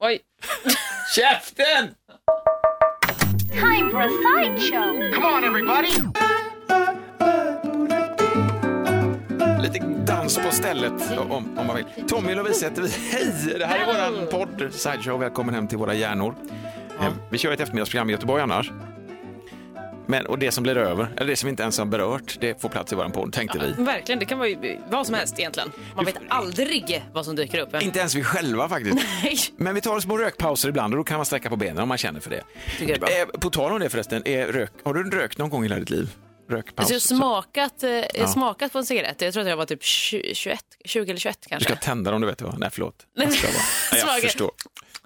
Oj. Käften! Time for a sideshow. Come on, everybody! Lite dans på stället om, om man vill. Tommy och Lovisa heter vi. Hej! Det här är våran podd Sideshow. Välkommen hem till våra hjärnor. Eh, Vi kör ett eftermiddagsprogram i Göteborg annars. Men, och det som blir över, eller det som inte ens har berört, det får plats i våran podd, tänkte vi. Verkligen, det kan vara vad som helst egentligen. Man vet aldrig vad som dyker upp. Inte ens vi själva faktiskt. Nej. Men vi tar små rökpauser ibland och då kan man sträcka på benen om man känner för det. Tycker det är Eh, På tal om det förresten, är rök, har du rökt någon gång i hela ditt liv? Rökpaus? Alltså jag har smakat, eh, Ja. smakat på en cigarett. Jag tror att jag var typ 20, 21, 20 eller 21 Du kanske. ska tända dem, du vet vad? Nej, förlåt. Jag, ska bara. Nej, jag förstår.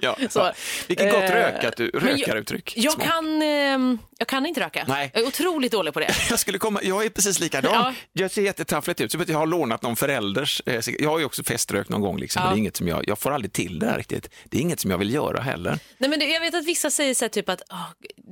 Ja. Så. Vilket gott eh, rökat, jag- rökaruttryck. Jag Smak. kan, eh, jag kan inte röka. Nej. Jag är otroligt dålig på det. Jag, skulle komma, jag är precis likadan. Ja. Jag ser jättetaffligt ut, att jag har lånat någon förälders... eh, Jag har ju också feströkt någon gång, liksom, Ja. men det är inget som jag, jag får aldrig till det här riktigt. Det är inget som jag vill göra heller. Nej, men jag vet att vissa säger så här, typ att ah,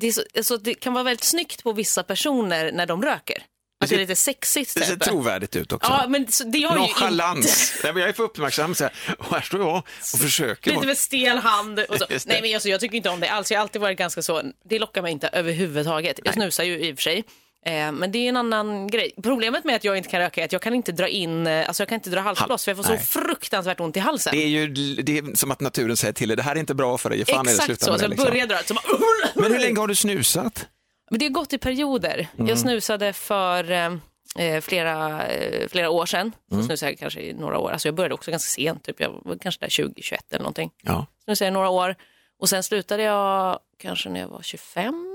det, så, alltså, det kan vara väldigt snyggt på vissa personer när de röker. Att det är lite sexigt. Det ser typ. trovärdigt ut också. Ja, men så, det inte. Nonchalans. Nej, men jag är för uppmärksam. Så här, och här står jag och försöker. Lite med stel hand. Och så. Det. Nej, men alltså, jag tycker inte om det alls. Jag har alltid varit ganska så, det lockar mig inte överhuvudtaget. Jag snusar ju i och för sig. Eh, men det är en annan grej. Problemet med att jag inte kan röka är att jag kan inte dra in, eh, alltså jag kan inte dra halsblås för jag får så Nej. fruktansvärt ont i halsen. Det är ju det är som att naturen säger till dig, det här är inte bra för dig. Fan i det, Exakt sluta så, med så det, jag liksom. börjar dra så bara, Men hur länge har du snusat? Men det har gått i perioder. Mm. Jag snusade för eh, eh, flera, eh, flera år sedan. Så Mm. snusade jag kanske i några år. Alltså jag började också ganska sent, typ. jag var kanske där 2021 eller någonting. Ja. Snusade jag i några år och sen slutade jag kanske när jag var 25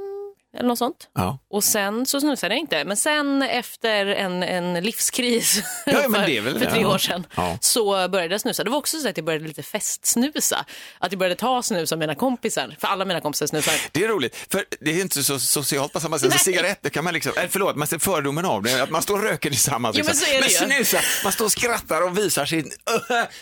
eller något sånt. Ja. Och sen så snusade jag inte. Men sen efter en, en livskris Ja, men för, väl- för tre ja. år sedan så började jag snusa. Det var också så att jag började lite festsnusa. Att jag började ta snus av mina kompisar. För alla mina kompisar snusar. Det är roligt, för det är inte så socialt på samma sätt. Cigaretter kan man liksom, äh, förlåt, man ser fördomen av det, att man står och röker tillsammans. Jo, men liksom. så är det ju. snusa, man står och skrattar och visar sin,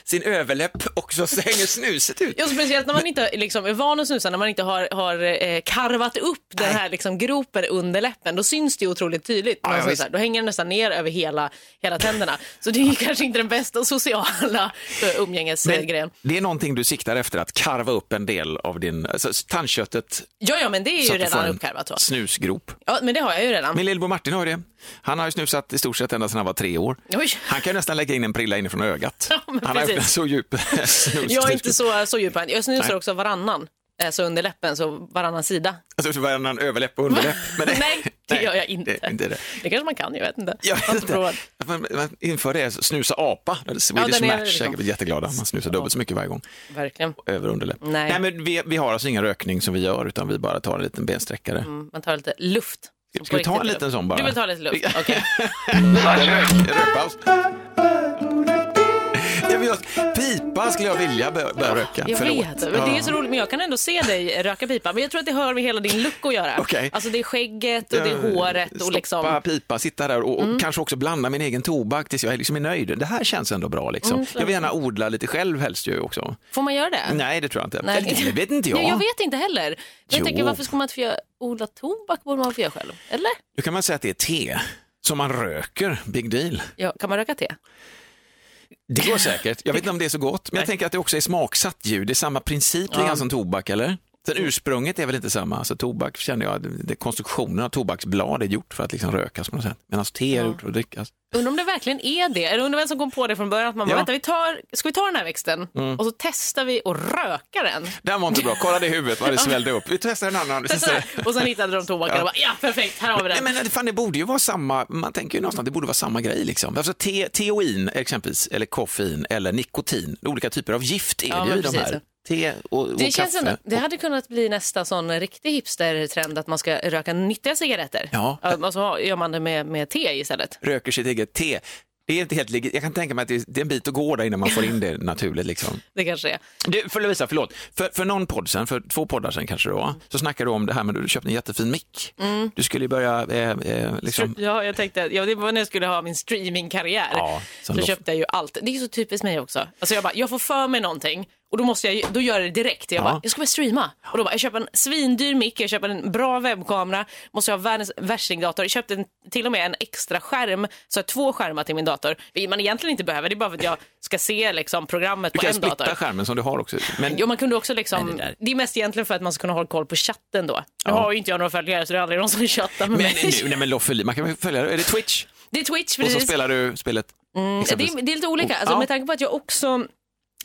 sin överläpp och så hänger snuset ut. Ja, speciellt när man inte liksom, är van att snusa, när man inte har, har eh, karvat upp den här liksom, gropen under läppen, då syns det otroligt tydligt. Ja, ja, snusar. visst. Då hänger den nästan ner över hela, hela tänderna. Så det är kanske inte den bästa sociala eh, umgängesgrejen. Det är någonting du siktar efter, att karva upp en del av din, alltså tandköttet Ja, ja, men det är så ju redan uppkarvat. Så. snusgrop. Ja, men det har jag ju redan. Min lillebror Martin har ju det. Han har ju snusat i stort sett ända sedan han var tre år. Oj. Han kan ju nästan lägga in en prilla inifrån ögat. Ja, han har precis. så djup snus. Jag är inte så, så djup än. Jag snusar Nej. också varannan. Eh, Så under läppen, så varannan sida. Alltså varannan överläpp och underläpp. Men Nej, det gör jag inte. Det, inte det. Det kanske man kan, jag vet inte. Jag vet inte. Man, man inför det, snusa apa. Swedish är Match liksom- säkert blir jätteglada. Man snusar dubbelt så mycket varje gång. Verkligen. Över och underläpp. Nej. men vi, vi har alltså ingen rökning som vi gör, utan vi bara tar en liten bensträckare. Mm, Man tar lite luft. Som Ska vi ta en liten luft. sån bara? Du vill ta lite luft? Okej. Rök, rökpaus. Jag vill pipa skulle jag vilja börja, röka. Jag Förlåt. vet, men det är så roligt. Men jag kan ändå se dig röka pipa. Men jag tror att det har med hela din look att göra. Okej. Alltså det är skägget och det är håret och Stoppa liksom... Mm. pipa, sitta där och, och kanske också blanda min egen tobak tills jag liksom är nöjd. Det här känns ändå bra. Liksom. Mm, jag vill gärna odla lite själv helst ju också. Får man göra det? Nej, det tror jag inte. Nej. Det vet inte jag. Nej, jag vet inte heller. Men Jo. Jag tänker, varför ska man inte få göra, odla tobak? borde man få göra själv? Eller? Nu kan man säga att det är te som man röker, big deal. Ja, kan man röka te? Det går säkert. Jag vet inte om det är så gott, men jag tänker att det också är smaksatt ljud. Det är samma princip grann som tobak, eller? Sen ursprunget är väl inte samma. Alltså, tobak känner jag, det, konstruktionen av tobaksblad är gjort för att liksom rökas på något sätt. Medan te är gjort för att drickas. Undrar om det verkligen är det? Eller undrar vem som kom på det från början? Att man bara, Ja. vänta, vi tar, ska vi ta den här växten Mm. och så testar vi och röka den? Den var inte bra. Kolla det i huvudet vad det svällde upp. Vi testar en annan. Testa. Och sen hittade de tobaken och bara, ja perfekt, här har vi den. Nej, men fan, det borde ju vara samma, man tänker ju någonstans, det borde vara samma grej liksom. Alltså te, teoin exempelvis, eller koffein eller nikotin, olika typer av gift är Ja, det ju i de här. Te och, och Det, kaffe. ändå, det hade kunnat bli nästa sån riktig hipster-trend att man ska röka nyttiga cigaretter. Ja. Så gör man det med, med te istället. Röker sitt eget te. Det är inte helt. Jag kan tänka mig att det är, en bit att gå där innan man får in det naturligt. Liksom. Det kanske är. Du, för Lovisa, förlåt. För, för någon podd sen, för två poddar sen kanske var, så snackade du om det här med att du köpte en jättefin mick. Du skulle ju börja eh, eh, liksom... Ja, jag tänkte, ja, det var när jag skulle ha min streamingkarriär. Ja, så då- köpte jag ju allt. Det är så typiskt mig också. Alltså jag, bara, jag får för mig någonting Och då måste jag, då gör jag det direkt. Jag Ja. bara, jag ska börja streama. Och då bara, jag köper en svindyr mick, jag köper en bra webbkamera, måste ha världens värstingdator. Jag köpte en, till och med en extra skärm, så jag har två skärmar till min dator. Vilket man egentligen inte behöver, det är bara för att jag ska se liksom, programmet Du på kan en splitta dator. skärmen som du har också. Men Jo, man kunde också liksom, Nej, det, det är mest egentligen för att man ska kunna hålla koll på chatten då. Nu Ja. har ju inte jag några följare så det är aldrig någon som chattar med Men, mig. nej, men Loffe, man kan väl följa Är det Twitch? Det är Twitch Och så precis. spelar du spelet? Mm, det, är, det är lite olika. Alltså, Ja. Med tanke på att jag också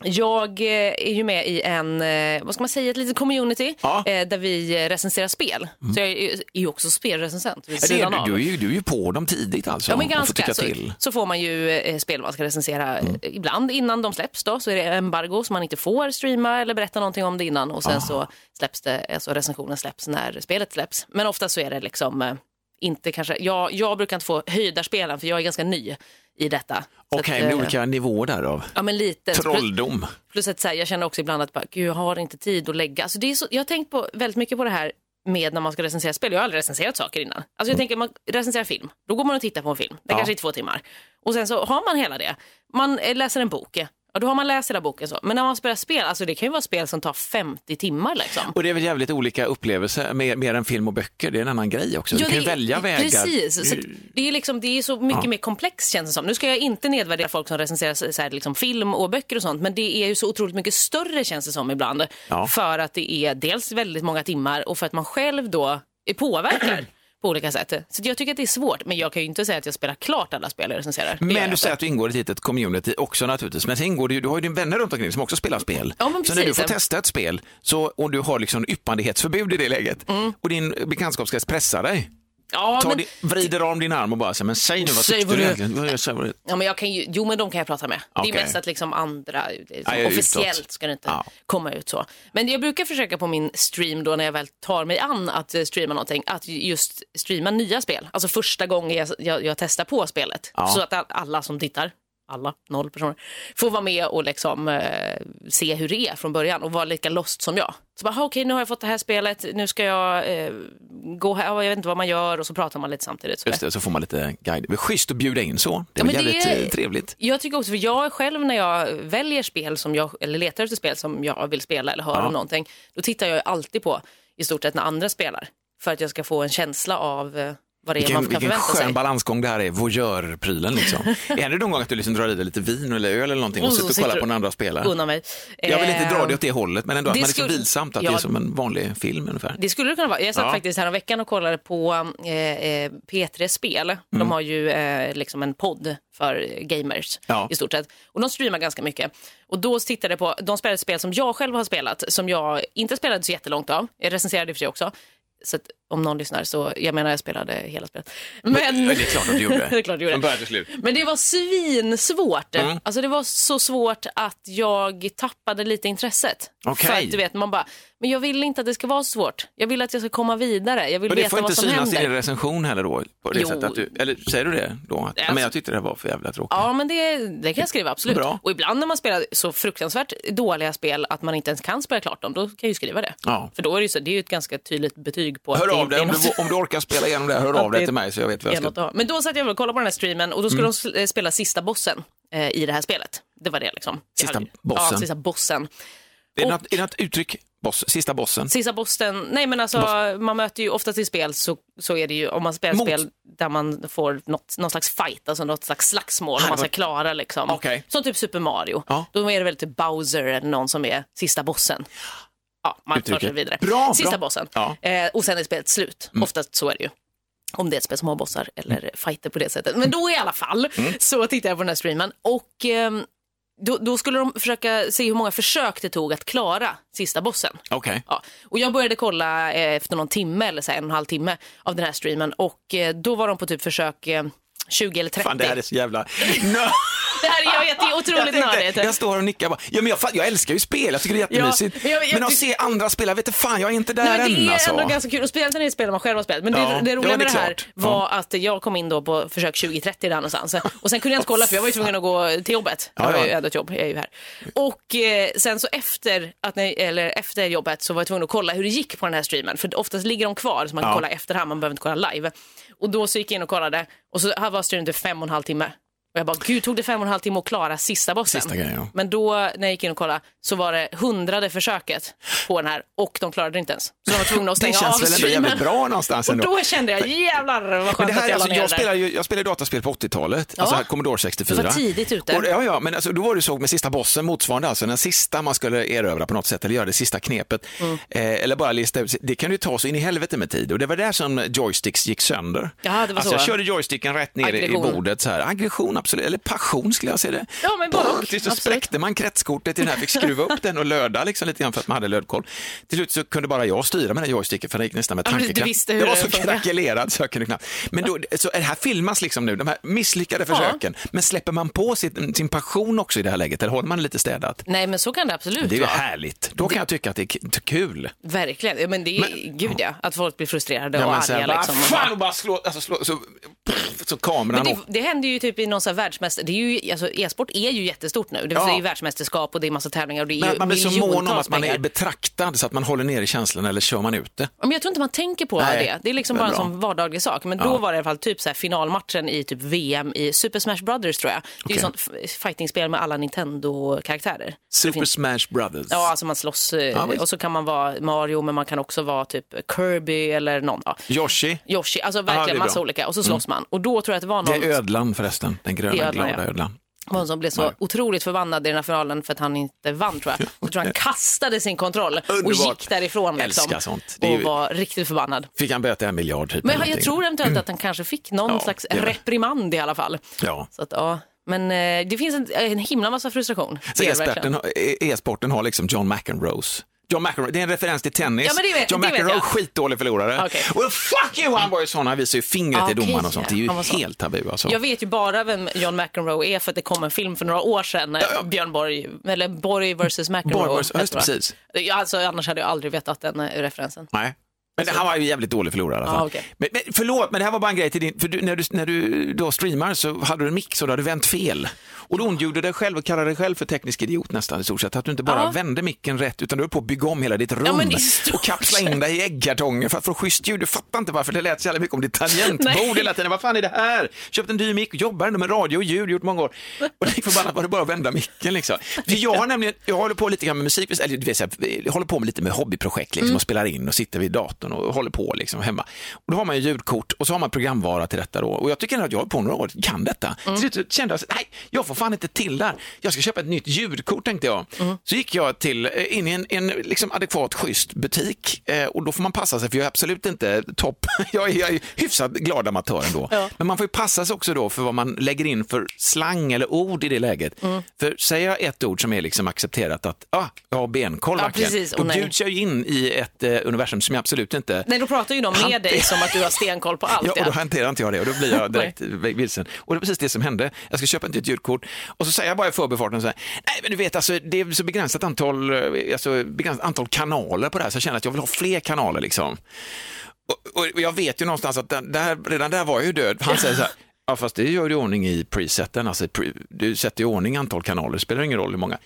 jag eh, är ju med i en, eh, vad ska man säga, ett litet community Ja. Mm. eh, där vi recenserar spel. Så jag är ju också spelrecensent vid Ja, det sidan är, av. du, du, är ju, du är ju på dem tidigt alltså. Ja, men ganska. Så, så får man ju spel man ska recensera Mm. ibland innan de släpps. Då, så är det embargo så man inte får streama eller berätta någonting om det innan. Och sen Ah. så släpps det, alltså recensionen släpps när spelet släpps. Men ofta så är det liksom inte kanske, jag, jag brukar inte få höjdarspelen för jag är ganska ny i detta. Okej, att, med eh, olika nivåer där av Ja men lite. Så plus- trolldom. Plus att så här, jag känner också ibland att bara, Gud, jag har inte tid att lägga. Alltså, det är så, jag har tänkt på, väldigt mycket på det här med när man ska recensera spel. Jag har aldrig recenserat saker innan. Alltså jag tänker man recenserar film, då går man och tittar på en film. Det Ja. kanske är två timmar. Och sen så har man hela det. Man eh, läser en bok. Ja, då har man läst hela boken så. Men när man spelar spel, alltså det kan ju vara spel som tar 50 timmar liksom. Och det är väl jävligt olika upplevelser, mer, mer än film och böcker. Det är en annan grej också. Du Ja, kan ju välja vägar. Precis. Så det, är liksom, det är så mycket Ja. mer komplext känns det som. Nu ska jag inte nedvärdera folk som recenserar så här, liksom, film och böcker och sånt, men det är ju så otroligt mycket större känns det som ibland. Ja. För att det är dels väldigt många timmar och för att man själv då är påverkar på olika sätt. Så jag tycker att det är svårt, men jag kan ju inte säga att jag spelar klart alla spel jag recenserar. Det Men du säger att du ingår i ett litet community också naturligtvis. Men sen ingår du, du har ju din vänner runt omkring som också spelar spel. Ja, så när du får testa ett spel så, och du har liksom yppandighetsförbud i det läget Mm. och din bekantskapskrets pressar dig. Ja, Ta men, din, vrider om din arm och bara säger, men säg nu vad Säg tyckte vad du egentligen? Vad är- säg vad det- Ja, men jag kan ju, jo, men de kan jag prata med. Det Okej. är mest att liksom andra, det är Ja, officiellt utåt. ska det inte Ja. komma ut så. Men jag brukar försöka på min stream då när jag väl tar mig an att eh, streama någonting, att just streama nya spel. Alltså första gången jag, jag, jag testar på spelet. Ja. Så att all- alla som tittar, alla, noll personer, får vara med och liksom eh, se hur det är från början och vara lika lost som jag. Så bara, "Ha, okej nu har jag fått det här spelet, nu ska jag eh, gå här, jag vet inte vad man gör och så pratar man lite samtidigt. Så Just det, så får man lite guide. Det är schysst att bjuda in så. Det är Ja, men det jävligt är- eh, trevligt. Jag tycker också, för jag själv när jag väljer spel som jag, eller letar efter spel som jag vill spela eller höra Ja. om någonting, då tittar jag alltid på i stort sett när andra spelar. För att jag ska få en känsla av eh, vad det är Vilken, man kan vilken förvänta skön sig. balansgång det här är, voyeur-prylen liksom. är det någon gång att du liksom drar i dig lite vin eller öl eller någonting och Och sitter och kollar på när andra mig. Jag vill inte Eh, dra det åt det hållet, men ändå att det man är så skulle- vilsamt att Ja. det är som en vanlig film ungefär. Det skulle det kunna vara. Jag satt Ja. faktiskt här veckan och kollade på eh, eh, P3 Spel. Mm. De har ju eh, liksom en podd för gamers Ja. i stort sett. Och de streamar ganska mycket. Och då tittade jag på, de spelade ett spel som jag själv har spelat, som jag inte spelade så jättelångt av. Jag recenserade och för sig också. Så att, om någon lyssnar så, jag menar jag spelade hela spelet. Men, Ja, det är klart att du gjorde. det är klart jag gjorde. Från till slut. Men det var svinsvårt. Mm. Alltså det var så svårt att jag tappade lite intresset. Okej. För att du vet, man bara, men jag vill inte att det ska vara så svårt. Jag vill att jag ska komma vidare. Jag vill Men det veta får inte vad som synas i händer. din recension heller då? På det Jo. sättet att du, eller säger du det då? Att, Alltså- men jag tyckte det var för jävla tråkigt. Ja, men det, det kan jag skriva, absolut. Bra. Och ibland när man spelar så fruktansvärt dåliga spel att man inte ens kan spela klart dem, då kan jag ju skriva det. Ja. För då är det ju, så, det är ju ett ganska tydligt betyg på det Hör av dig om du, om du orkar spela igenom det. Hör av dig det till mig så jag vet vad jag ska... Men då satt jag och kollade på den här streamen och då skulle de s- spela sista bossen eh, i det här spelet. Det var det liksom. Sista hade- bossen? Ja, sista bossen. Är det, och- något, är det något uttryck? Boss, sista bossen? Sista bossen, nej men alltså man möter ju oftast i spel så, så är det ju om man spelar Mot- spel där man får något, någon slags fight, alltså något slags slagsmål Ah, man det ska klara liksom. Okej. Som typ Super Mario. Ja. Då är det väl typ Bowser eller någon som är sista bossen. Ja, man tar sig Uttrycket. vidare. Bra, sista bra. bossen. Ja. Mm. Eh, och sen är spelet slut. Oftast så är det ju. Om det är ett spel som har bossar eller fighter på det sättet. Men då i alla fall Mm. så tittade jag på den här streamen och ehm, då, då skulle de försöka se hur många försök det tog att klara sista bossen. Okej. Ja. Och jag började kolla eh, efter någon timme eller så en och en halv timme av den här streamen och eh, då var de på typ försök eh, 20 eller 30. Fan, det här är så jävla... Nö! Det här är, jag vet, det är Jag, otroligt tänkte, nördigt. jag står och nickar bara. Ja, men jag, jag älskar ju spel, jag tycker det är jättemysigt. Ja, jag- jag men att se andra spela, vet du fan, jag är inte där Nej, än det är alltså. ändå ganska kul, och speciellt när det är spel man själv har spelat. Men det, Ja, det ja, roliga det med det här klart. var att jag kom in då på försök 20-30 där någonstans. Och sen kunde jag inte kolla för jag var ju tvungen att gå till jobbet. Jag Ja, har ju ja. ändå ett jobb, jag är ju här. Och eh, sen så efter, att ni, eller efter jobbet så var jag tvungen att kolla hur det gick på den här streamen. För oftast ligger de kvar så man kan Ja. kolla efterhand, man behöver inte kolla live. Och då så gick jag in och kollade och så här var streamen typ fem och en halv timme. Och jag bara, gud tog det fem och en halv timme att klara sista bossen? Sista grejen, ja. Men då när jag gick in och kollade så var det hundrade försöket på den här och de klarade det inte ens. Så de var tvungna att Det stänga av känns väl ändå streamen. jävligt bra någonstans Och ändå. då kände jag, jävlar vad skönt det här, att jag alltså, jag, det. spelar ju, jag spelade dataspel på 80-talet, Ja. alltså Commodore 64. Du var tidigt ute. Och, ja, ja, men alltså, då var det så med sista bossen, motsvarande alltså den sista man skulle erövra på något sätt eller göra det sista knepet. Mm. Eh, eller bara lista ut, det kan ju ta så in i helvete med tid och det var där som joysticks gick sönder. Ja, det var alltså, så. jag körde joysticken rätt ner i- i Aggression. bordet så här. Aggression absolut, eller passion skulle jag säga det. Ja, men både och. Till så spräckte man kretskortet i den här, fick skruva upp den och löda liksom lite grann för att man hade lödkoll. Till slut så kunde bara jag styra med den joysticken för det gick nästan med Ja, tankekraft. hur jag var det så krackelerad så jag kunde knappt. Men då, så det här filmas liksom nu, de här misslyckade försöken. Men släpper man på sin, sin passion också i det här läget eller håller man det lite städat? Nej men så kan det absolut Det är vara. härligt. Då kan jag tycka att det är kul. Verkligen. Ja, Men det är, gud ja, att folk blir frustrerade Ja, och men arga. Liksom. Fan och bara slå, alltså slå så, så kameran Men det, det händer ju typ i någon sån här världsmäster... Det är ju, alltså, e-sport är ju jättestort nu. Det, Ja. det är ju världsmästerskap och det är massa tävlingar och det är Men ju man blir så mån om att man är betraktad så att man håller ner i känslan eller kör man ut det. Men jag tror inte man tänker på Nej, det. Det är liksom det är bara en bra. sån vardaglig sak. Men då Ja. var det i alla fall typ så här finalmatchen i typ VM i Super Smash Brothers tror jag. Det är ju sånt fightingspel med alla Nintendo-karaktärer. Super Smash Brothers. Ja, alltså man slåss eh, Ja, och så kan man vara Mario men man kan också vara typ Kirby eller någon. Ja. Yoshi. Yoshi, alltså verkligen massa bra. olika. Och så slåss man. Och då tror jag att det var Det någon, är ödlan förresten, den gröna Det ödlan, glada ja. ödlan. någon som blev så otroligt förbannad i den här finalen för att han inte vann tror jag. Jag tror han kastade sin kontroll och gick därifrån liksom. Det Och var riktigt förbannad. Fick han böta en miljard typ? Men jag, tror eventuellt att han kanske fick någon Ja, slags det det. reprimand i alla fall. Ja. Så att, ja. Men eh, det finns en, en himla massa frustration. Det det e-sporten, e- har liksom John McEnroes. John McEnroe, det är en referens till tennis. Ja, vet- John McEnroe, skitdålig förlorare. Okej. Och fuck you, han var ju sån, han visar ju fingret Ah, till domaren och sånt. Det är ju helt tabu alltså. Jag vet ju bara vem John McEnroe är för att det kom en film för några år sedan. Ja, ja. Björn Borg, eller Borg versus McEnroe. Borg versus- just precis. Alltså, annars hade jag aldrig vetat den eh, referensen. Nej. Men han var ju jävligt dålig förlorare i alla fall. Ah, okej. men, men, förlåt, men det här var bara en grej till din, för du, när, du, när du då streamar så hade du en mix och du hade vänt fel. Och då ondgjorde du dig själv och kallade dig själv för teknisk idiot nästan i stort sett. Att du inte bara Ja. vände micken rätt utan du höll på att bygga om hela ditt rum Ja, och kapsla in dig i äggkartonger för att få schysst ljud. Du fattar inte varför det lät så jävla mycket om ditt tangentbord hela tiden. Vad fan är det här? Köpt en dyr mick, jobbar ändå med radio och ljud, gjort många år. Och lik förbannat var det bara att vända micken liksom. För jag har nämligen, jag håller på lite grann med musik, eller du vet, jag håller på med lite med hobbyprojekt liksom, och spelar in och sitter vid datorn och håller på liksom hemma. Och då har man ju ljudkort och så har man programvara till detta då. Och jag tycker att jag har på några år, kan detta. Till slut kände jag, nej, jag får fan inte till där. Jag ska köpa ett nytt ljudkort tänkte jag. Så gick jag till, eh, in i en, en liksom adekvat, schysst butik eh, och då får man passa sig för jag är absolut inte topp. Jag är, jag är hyfsat glad amatör ändå. Ja. Men man får ju passa sig också då för vad man lägger in för slang eller ord i det läget. För säger jag ett ord som är liksom accepterat att ah, jag har benkoll Ja, verkligen, precis. då Åh, nej. bjuds jag in i ett eh, universum som jag absolut inte Nej, då pratar ju de Han- med dig som att du har stenkoll på allt. Ja, och då hanterar inte jag det och då blir jag direkt vilsen. Och det är precis det som hände. Jag ska köpa ett nytt ljudkort och så säger jag bara i förbifarten så här, nej men du vet alltså det är så begränsat antal, eh, alltså, begränsat antal kanaler på det här så jag känner att jag vill ha fler kanaler liksom. Och, och jag vet ju någonstans att den, där, redan där var jag ju död. Han säger så här, ja fast det gör du i ordning i preseten, alltså pre, du sätter i ordning antal kanaler, det spelar ingen roll hur många.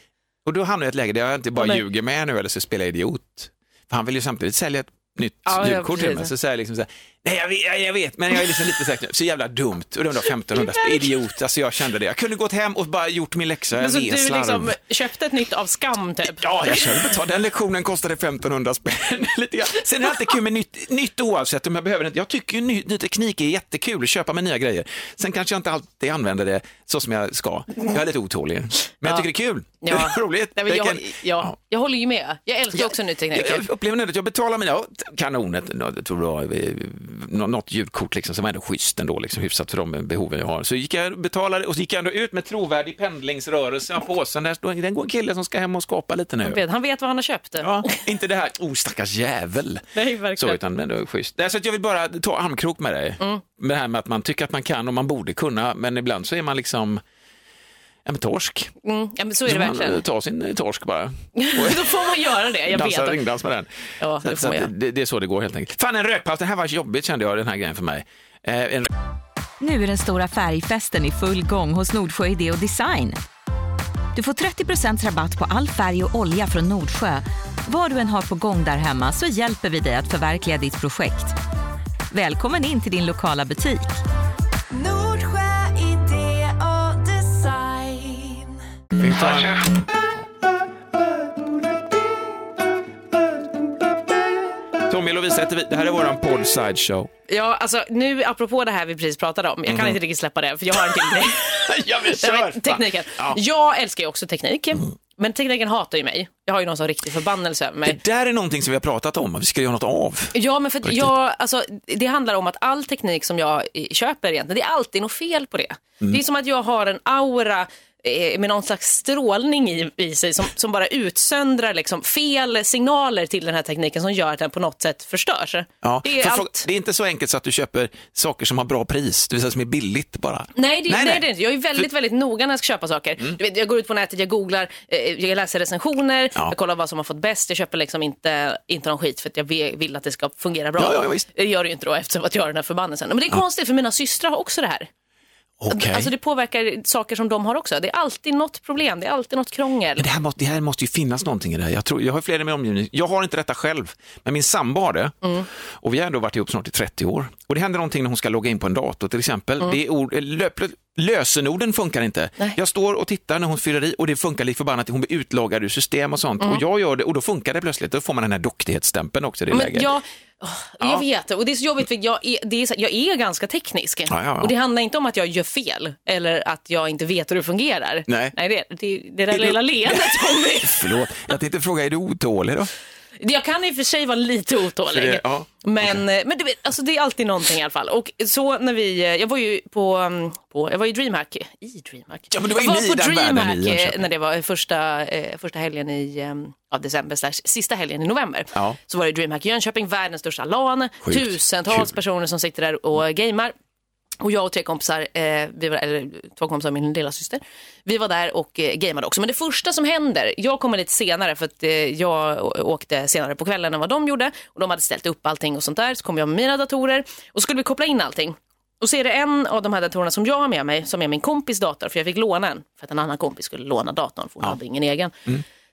Och då hamnar jag i ett läge där jag inte bara Nej. ljuger med nu eller så spelar jag idiot. För han vill ju samtidigt sälja ett nytt Ja, ljudkort till mig. Så säger jag liksom så här, nej jag vet, jag- jag vet, men jag är liksom lite här, så jävla dumt. Och det var 1500 spänn, idiot, alltså jag kände det. Jag kunde gått hem och bara gjort min läxa, jag Men så du slarv. liksom köpte ett nytt av skam typ? Ja, jag betalt. Den lektionen kostade 1500 spänn. Lite grann. Sen är det alltid kul med nytt, nytt oavsett om jag behöver det. Jag tycker ju ny, ny teknik är jättekul, att köpa med nya grejer. Sen kanske jag inte alltid använder det så som jag ska. Jag är lite otålig. Men jag tycker det är kul. Det är roligt. Nej, jag, Vilken- ja, jag håller ju med. Jag älskar också ny teknik. jag, jag upplever nu att jag betalar mina, ja, kanonet, jag tror det var något ljudkort liksom, som var ändå schysst ändå, liksom, hyfsat för de behoven jag har. Så gick jag betalade och så gick jag ändå ut med trovärdig pendlingsrörelse av påsen. Där den går en kille som ska hem och skapa lite nu. Han vet, han vet vad han har köpt. Ja, inte det här, oh stackars jävel. Nej, verkligen. Så, utan det är schysst. Så jag vill bara ta armkrok med dig. Mm. Med det här med att man tycker att man kan och man borde kunna, men ibland så är man liksom en torsk. Mm, ja, men så är det Så man verkligen. eh, tar sin eh, torsk bara. Då får man göra det. Jag Dansa vet. ringdans med den. Ja, så, det så jag. det, det är så det går helt enkelt. Fan en rökpaus, det här var jobbigt kände jag den här grejen för mig. Eh, en... Nu är den stora färgfesten i full gång hos Nordsjö Idé och Design. Du får 30% rabatt på all färg och olja från Nordsjö. Vad du än har på gång där hemma så hjälper vi dig att förverkliga ditt projekt. Välkommen in till din lokala butik. Vi tar- Tommy och Lovisa heter vi. Det här är våran podd Sideshow. Ja, alltså nu apropå det här vi precis pratade om, jag kan inte riktigt släppa det för jag har en till grej. ja, men Nej, men Tekniken. Ja. Jag älskar ju också teknik, men tekniken hatar ju mig. Jag har ju någon sån riktig förbannelse över mig. Det där är någonting som vi har pratat om, vi ska göra något av. Ja, men för jag, alltså, det handlar om att all teknik som jag köper egentligen, det är alltid något fel på det. Mm. Det är som att jag har en aura med någon slags strålning i, i sig som, som bara utsöndrar liksom fel signaler till den här tekniken som gör att den på något sätt förstörs. Ja, Det är för allt. det är inte så enkelt så att du köper saker som har bra pris, det vill säga som är billigt bara. Nej, det, nej, Nej, nej. det är inte. Jag är väldigt, väldigt noga när jag ska köpa saker. Du vet, jag går ut på nätet, jag googlar, eh, jag läser recensioner, Ja. jag kollar vad som har fått bäst. Jag köper liksom inte, inte någon skit för att jag vill att det ska fungera bra. Ja, ja, visst. Det gör det ju inte då eftersom att jag har den här förbannelsen. Men det är konstigt för mina systrar har också det här. Okej. Alltså det påverkar saker som de har också. Det är alltid något problem, det är alltid något krångel. Men det här, måste, det här måste ju finnas någonting i det här. Jag, tror, jag har flera i min omgivning. Jag har inte detta själv, men min sambo har det. Mm. Och vi har ändå varit ihop snart i 30 år. Och det händer någonting när hon ska logga in på en dator till exempel. Det är ord, lö, lösenorden funkar inte. Mm. Nej. Jag står och tittar när hon fyller i och det funkar lik förbannat. Hon blir utloggad ur system och sånt. Mm. Och jag gör det och då funkar det plötsligt. Då får man den här duktighetsstämpeln också i det Men läget. jag, åh, jag vet och det är så jobbigt för jag är, det är, så- jag är ganska teknisk. Ja, ja, ja. Och det handlar inte om att jag gör fel eller att jag inte vet hur det fungerar. Nej. Nej det, det, det där Är du- lilla leendet Tommy. Förlåt, jag tänkte fråga, är du otålig då? Jag kan i och för sig vara lite otålig. Det- ja, Men, men du vet, alltså det är alltid någonting i alla fall. Och så när vi, jag var ju på, um, på jag var i DreamHack, i DreamHack? Ja, men det var jag var på DreamHack eh, när det var första, eh, första helgen i ja, december, slash, sista helgen i november. Ja. Så var det DreamHack i Jönköping, världens största LAN, Sjukt tusentals kul. personer som sitter där och gamer. Och jag och tre kompisar, eh, vi var, eller två kompisar och min lilla syster. vi var där och eh, gameade också. Men det första som händer, jag kommer lite senare för att eh, jag åkte senare på kvällen än vad de gjorde. Och de hade ställt upp allting och sånt där. Så kom jag med mina datorer och så skulle vi koppla in allting. Och så är det en av de här datorerna som jag har med mig som är min kompis dator. För jag fick låna en för att en annan kompis skulle låna datorn för hon hade ingen egen.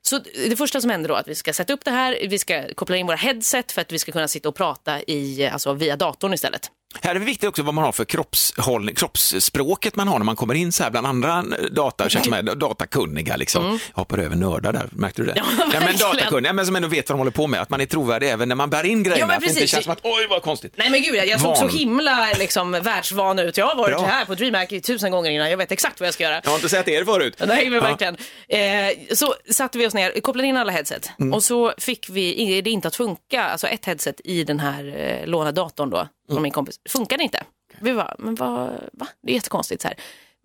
Så det första som händer då är att vi ska sätta upp det här, vi ska koppla in våra headset för att vi ska kunna sitta och prata i, alltså via datorn istället. Här är det viktigt också vad man har för kroppshållning, kroppsspråket man har när man kommer in så här bland andra data, som är datakunniga. Liksom. Jag hoppar över nördar där, märkte du det? Mm. Ja, men datakunniga, men som ändå vet vad de håller på med, att man är trovärdig även när man bär in grejerna. Ja, men att det inte känns som att oj vad konstigt. Nej men gud, jag, såg Van. så himla liksom, världsvan ut. Jag har varit Bra. här på DreamHack i tusen gånger innan, jag vet exakt vad jag ska göra. Jag har inte sett er förut. Nej, men Ja. verkligen. Eh, så satte vi oss ner, kopplade in alla headset Mm. och så fick vi det inte att funka, alltså ett headset i den här eh, lånedatorn då, Mm. från min kompis, funkade inte. Vi bara, men vad, va? Det är jättekonstigt så här.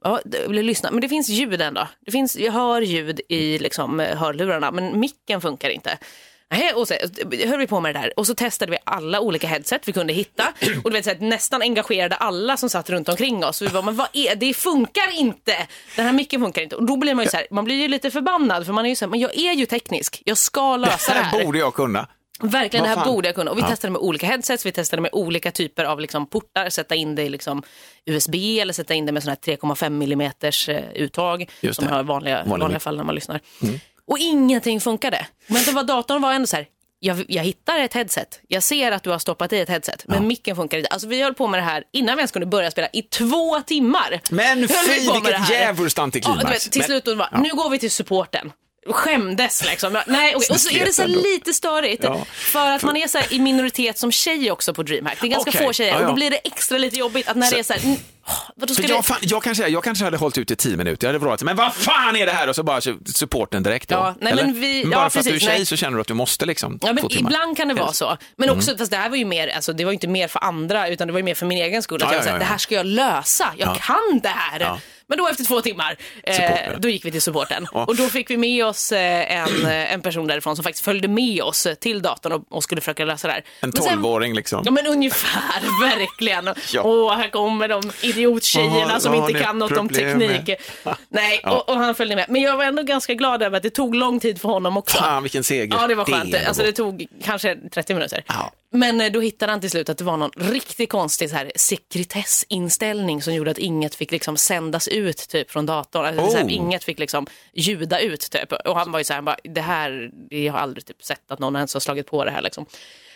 Ja, det- lyssna? Men det finns ljud ändå. Det finns, jag hör ljud i liksom, hörlurarna, men micken funkar inte. Nej, och så höll vi på med det där och så testade vi alla olika headset vi kunde hitta och du vet, så här, nästan engagerade alla som satt runt omkring oss. Och vi bara, men vad är det? funkar inte! Den här micken funkar inte. Och då blir man ju så här, man blir ju lite förbannad för man är ju så här, men jag är ju teknisk, jag ska lösa Det det här här. borde jag kunna. Verkligen, det här borde jag kunna. Och vi Ja. testade med olika headsets, vi testade med olika typer av liksom portar, sätta in det i liksom USB eller sätta in det med sån här 3,5 millimeters eh, uttag som har vanliga, Vanlig vanliga mick. fall när man lyssnar. Och ingenting funkade. Men det var, datorn var ändå så här, jag, jag hittar ett headset, jag ser att du har stoppat i ett headset, men micken funkar inte. Alltså vi höll på med det här innan vi ens kunde börja spela i två timmar. Men vi fy, vilket djävulskt antiklimax. Ja, vet, till Men- slut var, nu går vi till supporten. Skämdes liksom. Nej, okej. Och så är det så lite störigt. Ja. För att man är så i minoritet som tjej också på DreamHack. Det är ganska Okej. få tjejer Ja, och ja. då blir det extra lite jobbigt att när Så- det är så här, mm, För det... jag, fan, jag, kanske, jag kanske hade hållit ut i tio minuter, jag hade vrålat men vad fan är det här? Och så bara supporten direkt då. Ja, nej, men vi- bara ja, för att du är precis, tjej nej. så känner du att du måste liksom Ja, men ibland kan det vara så. Men också, fast det här var ju mer, alltså, det var inte mer för andra utan det var ju mer för min egen skull. Att Ja, jag ja, var så här, ja, Det ja. här ska jag lösa, jag Ja. kan det här. Ja. Men då efter två timmar, eh, då gick vi till supporten. Ja. Och då fick vi med oss eh, en, eh, en person därifrån som faktiskt följde med oss eh, till datorn och, och skulle försöka lösa det här. En tolvåring liksom. Ja men ungefär, verkligen. Ja. Åh, här kommer de idiottjejerna Ja, som inte kan något om med? teknik. Nej, och, och han följde med. Men jag var ändå ganska glad över att det tog lång tid för honom också. Fan vilken seger. Ja, det var skönt. ändå alltså, det tog kanske 30 minuter. Ja. Men eh, då hittade han till slut att det var någon riktigt konstig så här, sekretessinställning som gjorde att inget fick liksom sändas ut typ från datorn. Alltså, så här, Oh. inget fick liksom ljuda ut typ. Och han var ju så här, han bara, det här, jag har aldrig typ sett att någon ens har slagit på det här liksom.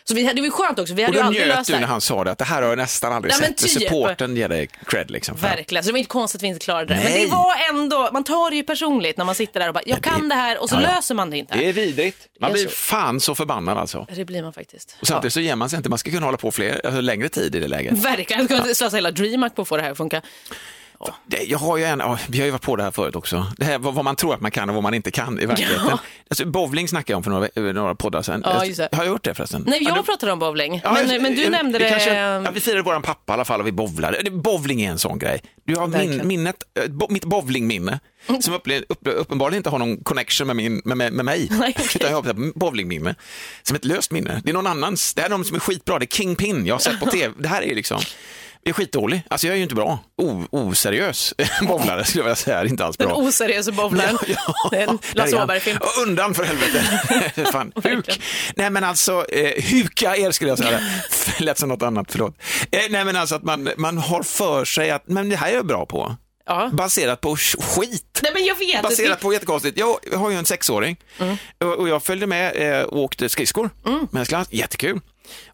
Så vi, det var skönt också, vi Och hade ju då aldrig njöt du när han sa det, att det här har jag nästan aldrig Nej, men sett. typ. Supporten ger dig cred liksom. för- Verkligen, så det var inte konstigt att vi inte klarade det. Men Nej. det var ändå, man tar det ju personligt när man sitter där och bara, jag det- kan det här och så Ja, ja. löser man det inte. Det är vidrigt. Man blir tror- fan så förbannad alltså. Det blir man faktiskt. Och samtidigt så ger man sig inte, man ska kunna hålla på fler, alltså längre tid i det läget. Ja. Verkligen, jag skulle slösa hela DreamHack på att få det här att funka. Det, jag har ju en, ja, vi har ju varit på det här förut också, det här, vad, vad man tror att man kan och vad man inte kan i verkligheten. Ja. Alltså, bowling snackade jag om för några, ve- några poddar sedan. Ja. Har jag gjort det förresten? Nej, Ja, jag du- pratade om bowling, men, men du jag- nämnde vi det. Kanske, ja, vi firade våran pappa i alla fall och vi bowlade. Bowling är en sån grej. Du har min, minnet, bo, mitt bowlingminne, som upple, upp, uppenbarligen inte har någon connection med, min, med, med, med mig. Nej, okej. Utan jag har bowlingminne som ett löst minne. Det är någon annans. Det här är någon som är skitbra. Det är Kingpin jag har sett på tv. Det här är liksom... Jag är skitdålig. Alltså jag är ju inte bra. O, oseriös bowlare skulle jag vilja säga. Det inte alls bra. Den oseriösa bowlaren. Det en där Lasse. Åberg-film. Undan för helvete. Fan, huk. Nej men alltså, eh, huka er skulle jag säga. Det lät som något annat, förlåt. Eh, nej men alltså att man, man har för sig att, men det här är jag bra på. Ja. Baserat på sk- skit. Nej, men jag vet. Baserat på jättekonstigt. Jag har ju en sexåring Mm. och jag följde med eh, och åkte skridskor med hans klass. Jättekul.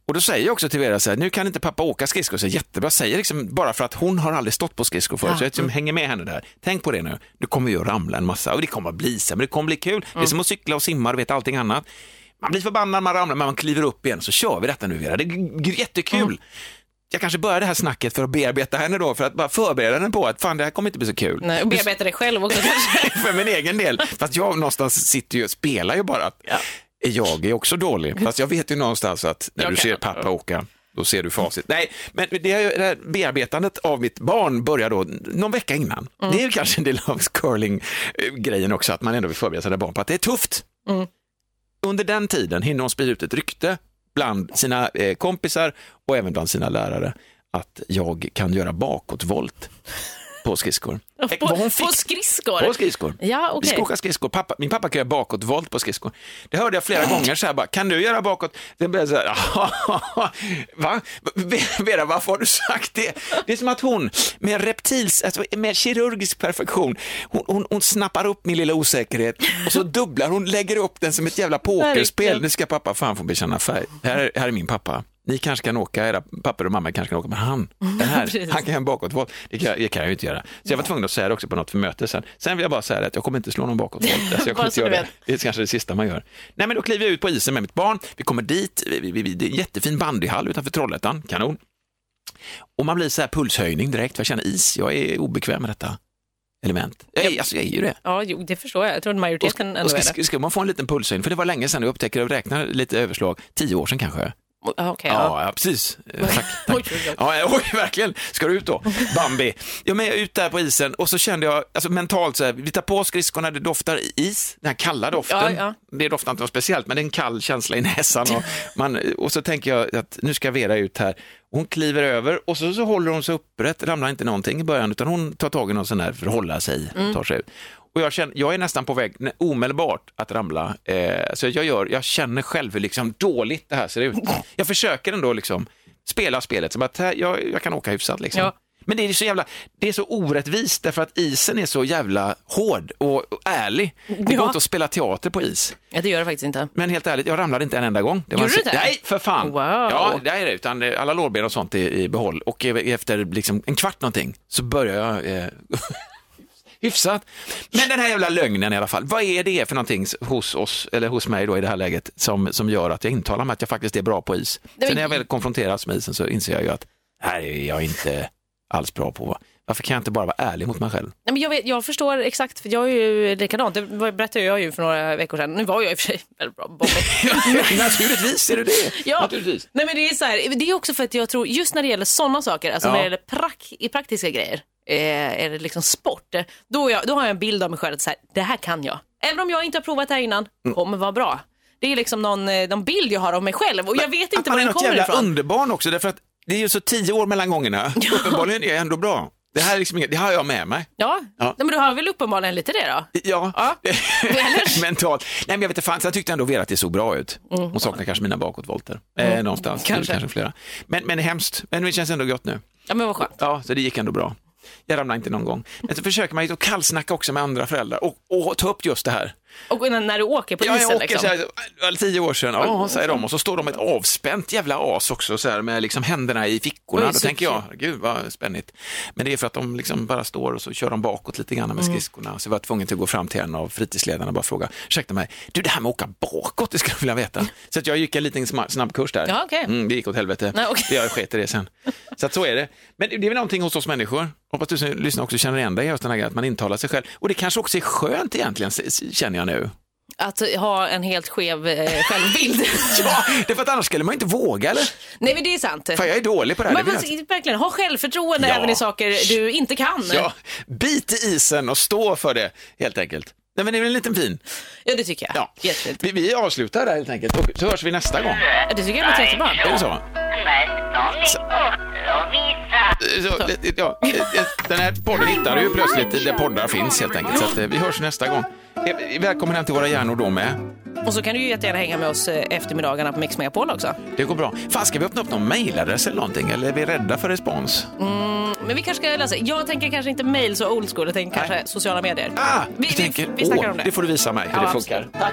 Och då säger jag också till Vera så här, nu kan inte pappa åka skridskor, så jättebra, säger liksom bara för att hon har aldrig stått på skridskor förut, så jag liksom hänger med henne där. Tänk på det nu, du kommer ju att ramla en massa och det kommer att bli så, men det kommer bli kul. Det är som att cykla och simma, du vet allting annat. Man blir förbannad, man ramlar, men man kliver upp igen, så kör vi detta nu Vera, det är jättekul. Jag kanske börjar det här snacket för att bearbeta henne då, för att bara förbereda henne på att fan det här kommer inte bli så kul. Nej, och bearbeta dig själv också kanske. för min egen del. Fast jag någonstans sitter ju och spelar ju bara. att Jag är också dålig. Fast jag vet ju någonstans att när Jag du ser pappa åka, då ser du facit. Nej, men det, det bearbetandet av mitt barn börjar då någon vecka innan. Det är ju kanske en del av curling-grejen också, att man ändå vill förbereda sina barn på att det är tufft. Under den tiden hinner hon sprida ut ett rykte bland sina eh, kompisar och även bland sina lärare att jag kan göra bakåtvolt på skridskor. Eh, På, vad hon på fick- skridskor. på skridskor. Ja, Vi okej. ska åka skridskor. Pappa, min pappa kan göra bakåtvolt på skridskor. Det hörde jag flera gånger så här bara, kan du göra bakåt? Det blev så här, va? Vera, varför har du sagt det? Det är som att hon med reptils, alltså med kirurgisk perfektion, hon, hon, hon snappar upp min lilla osäkerhet och så dubblar hon, lägger upp den som ett jävla pokerspel. Nu ska pappa fan få bekänna färg. Här, är- här är min pappa. Ni kanske kan åka, era pappor och mamma kanske kan åka, men han, den här, han kan göra en bakåtvolt. Det kan, det kan jag ju inte göra. Så jag var tvungen att säga det också på något för möte sen. Sen vill jag bara säga det att jag kommer inte slå någon bakåtvolt. Alltså jag kommer inte göra det. Det är kanske det sista man gör. Nej, men då kliver jag ut på isen med mitt barn. Vi kommer dit, vi, vi, vi, det är en jättefin bandyhall utanför Trollhättan, kanon. Och man blir så här pulshöjning direkt, för jag känner is, jag är obekväm med detta element. Jag, är- alltså, jag är ju det. Ja, jo, det förstår jag. Jag tror majoriteten Och ändå ska, är ska, det. ska man få en liten pulshöjning, för det var länge sedan jag upptäckte och räknade lite överslag, tio år sedan kanske. Ja, okej, ja. Ja, ja precis. Tack, tack. Ja, oj, verkligen. Ska du ut då? Bambi. Ja, men jag är ut där på isen och så kände jag, alltså mentalt så här, vi tar på skridskorna, det doftar is, den här kalla doften. Ja, Det doftar inte något speciellt, men det är en kall känsla i näsan. Och, man, och så tänker jag att nu ska Vera ut här. Hon kliver över och så, så håller hon sig upprätt, ramlar inte någonting i början, utan hon tar tag i någon sån där för att hålla sig, Mm. tar sig ut. Och jag, känner, jag är nästan på väg nä- omedelbart att ramla. Eh, så jag, gör, jag känner själv hur liksom dåligt det här ser ut. Jag försöker ändå liksom spela spelet som att här, jag, jag kan åka hyfsat. Liksom. Ja. Men det är så jävla, det är så orättvist därför att isen är så jävla hård och, och ärlig. Det går Ja. inte att spela teater på is. ja, det gör det faktiskt inte. Men helt ärligt, jag ramlade inte en enda gång. Det Gjorde en- du inte? Nej, för fan. Wow. Ja, det är det. Utan det- alla lårben och sånt är i behåll. Och efter liksom en kvart någonting så börjar jag eh, hyfsat. Men den här jävla lögnen i alla fall. Vad är det för någonting hos oss, eller hos mig då i det här läget, som, som gör att jag intalar mig att jag faktiskt är bra på is? Sen när jag väl konfronteras med isen så inser jag ju att här är jag inte alls bra på. Varför kan jag inte bara vara ärlig mot mig själv? Nej, men jag, vet, jag förstår exakt, för jag är ju likadant. Det berättade jag ju för några veckor sedan. Nu var jag i och för sig väldigt bra på. Naturligtvis är det det. Ja, Naturligtvis. Nej, men det, är så här, det är också för att jag tror, just när det gäller sådana saker, alltså Ja. när det gäller prak, i praktiska grejer, eh, är det liksom sport, eh, då, är jag, då har jag en bild av mig själv att så här, det här kan jag. Även om jag inte har provat det här innan, Mm. kommer vara bra. Det är liksom någon, eh, någon bild jag har av mig själv och jag vet Att inte man var är den något kommer jävla ifrån. underbarn också, därför att det är ju så tio år mellan gångerna. Uppenbarligen är jag ändå bra. Det här är liksom inget, det har jag med mig. Ja, Ja. Men du har väl uppenbarligen lite det då? Ja, Ja. Eller? mentalt. Nej, men jag vet inte fan, jag tyckte ändå Vera att det såg bra ut. Hon saknar kanske mina bakåtvolter. Eh, någonstans, kanske. kanske. kanske flera. Men, men hemskt, men det känns ändå gott nu. Ja men vad skönt. Ja, så det gick ändå bra. Jag ramlade inte någon gång. Men så försöker man ju kallsnacka också med andra föräldrar och, och ta upp just det här. Och när, du åker på Ja, isen jag åker liksom. så här, ja, tio år sedan, ja, säger de, och så står de ett avspänt jävla as också, så här, med liksom händerna i fickorna. Oj, Då tänker jag, gud vad spännigt. Men det är för att de liksom bara står och så kör de bakåt lite grann med Mm. skridskorna. Så jag var tvungen att gå fram till en av fritidsledarna och bara fråga, ursäkta mig, du det här med att åka bakåt, det skulle jag vilja veta. Så att jag gick en liten sma- snabb kurs där. Ja, okej. mm, det gick åt helvete. Nej, okej. Jag sket i det sen. Så att så är det. Men det är väl någonting hos oss människor. Hoppas du som lyssnar också känner igen dig i just den här grejen, att man intalar sig själv. Och det kanske också är skönt egentligen, känner jag nu. Att ha en helt skev eh, självbild. Ja, det för att annars skulle man inte våga, eller? Nej men det är sant. För jag är dålig på det här. Men det man, vill jag verkligen, ha självförtroende Ja. även i saker du inte kan. Ja, bit i isen och stå för det, helt enkelt. Nej, men det är väl en liten fin. Ja, det tycker jag. Ja. Jättefint. Vi, vi avslutar där helt enkelt och så hörs vi nästa gång. Ja, Det tycker jag låter jättebra. Är det så? Och visa. så ja, eh, den här podden hittar du ju plötsligt där poddar finns helt enkelt. Så eh, vi hörs nästa gång. Eh, Välkommen hem till våra hjärnor då med. Och så kan du ju jättegärna hänga med oss eh, eftermiddagarna på Mix Megapol också. Det går bra. Fan, ska vi öppna upp någon mailadress eller någonting? Eller är vi rädda för respons? Men vi kanske ska lösa Jag tänker kanske inte mail så old school, jag tänker Nej. kanske sociala medier. Ah, vi, vi, tänker, vi snackar åh, om det. det får du visa mig hur Ja, det funkar. Tack.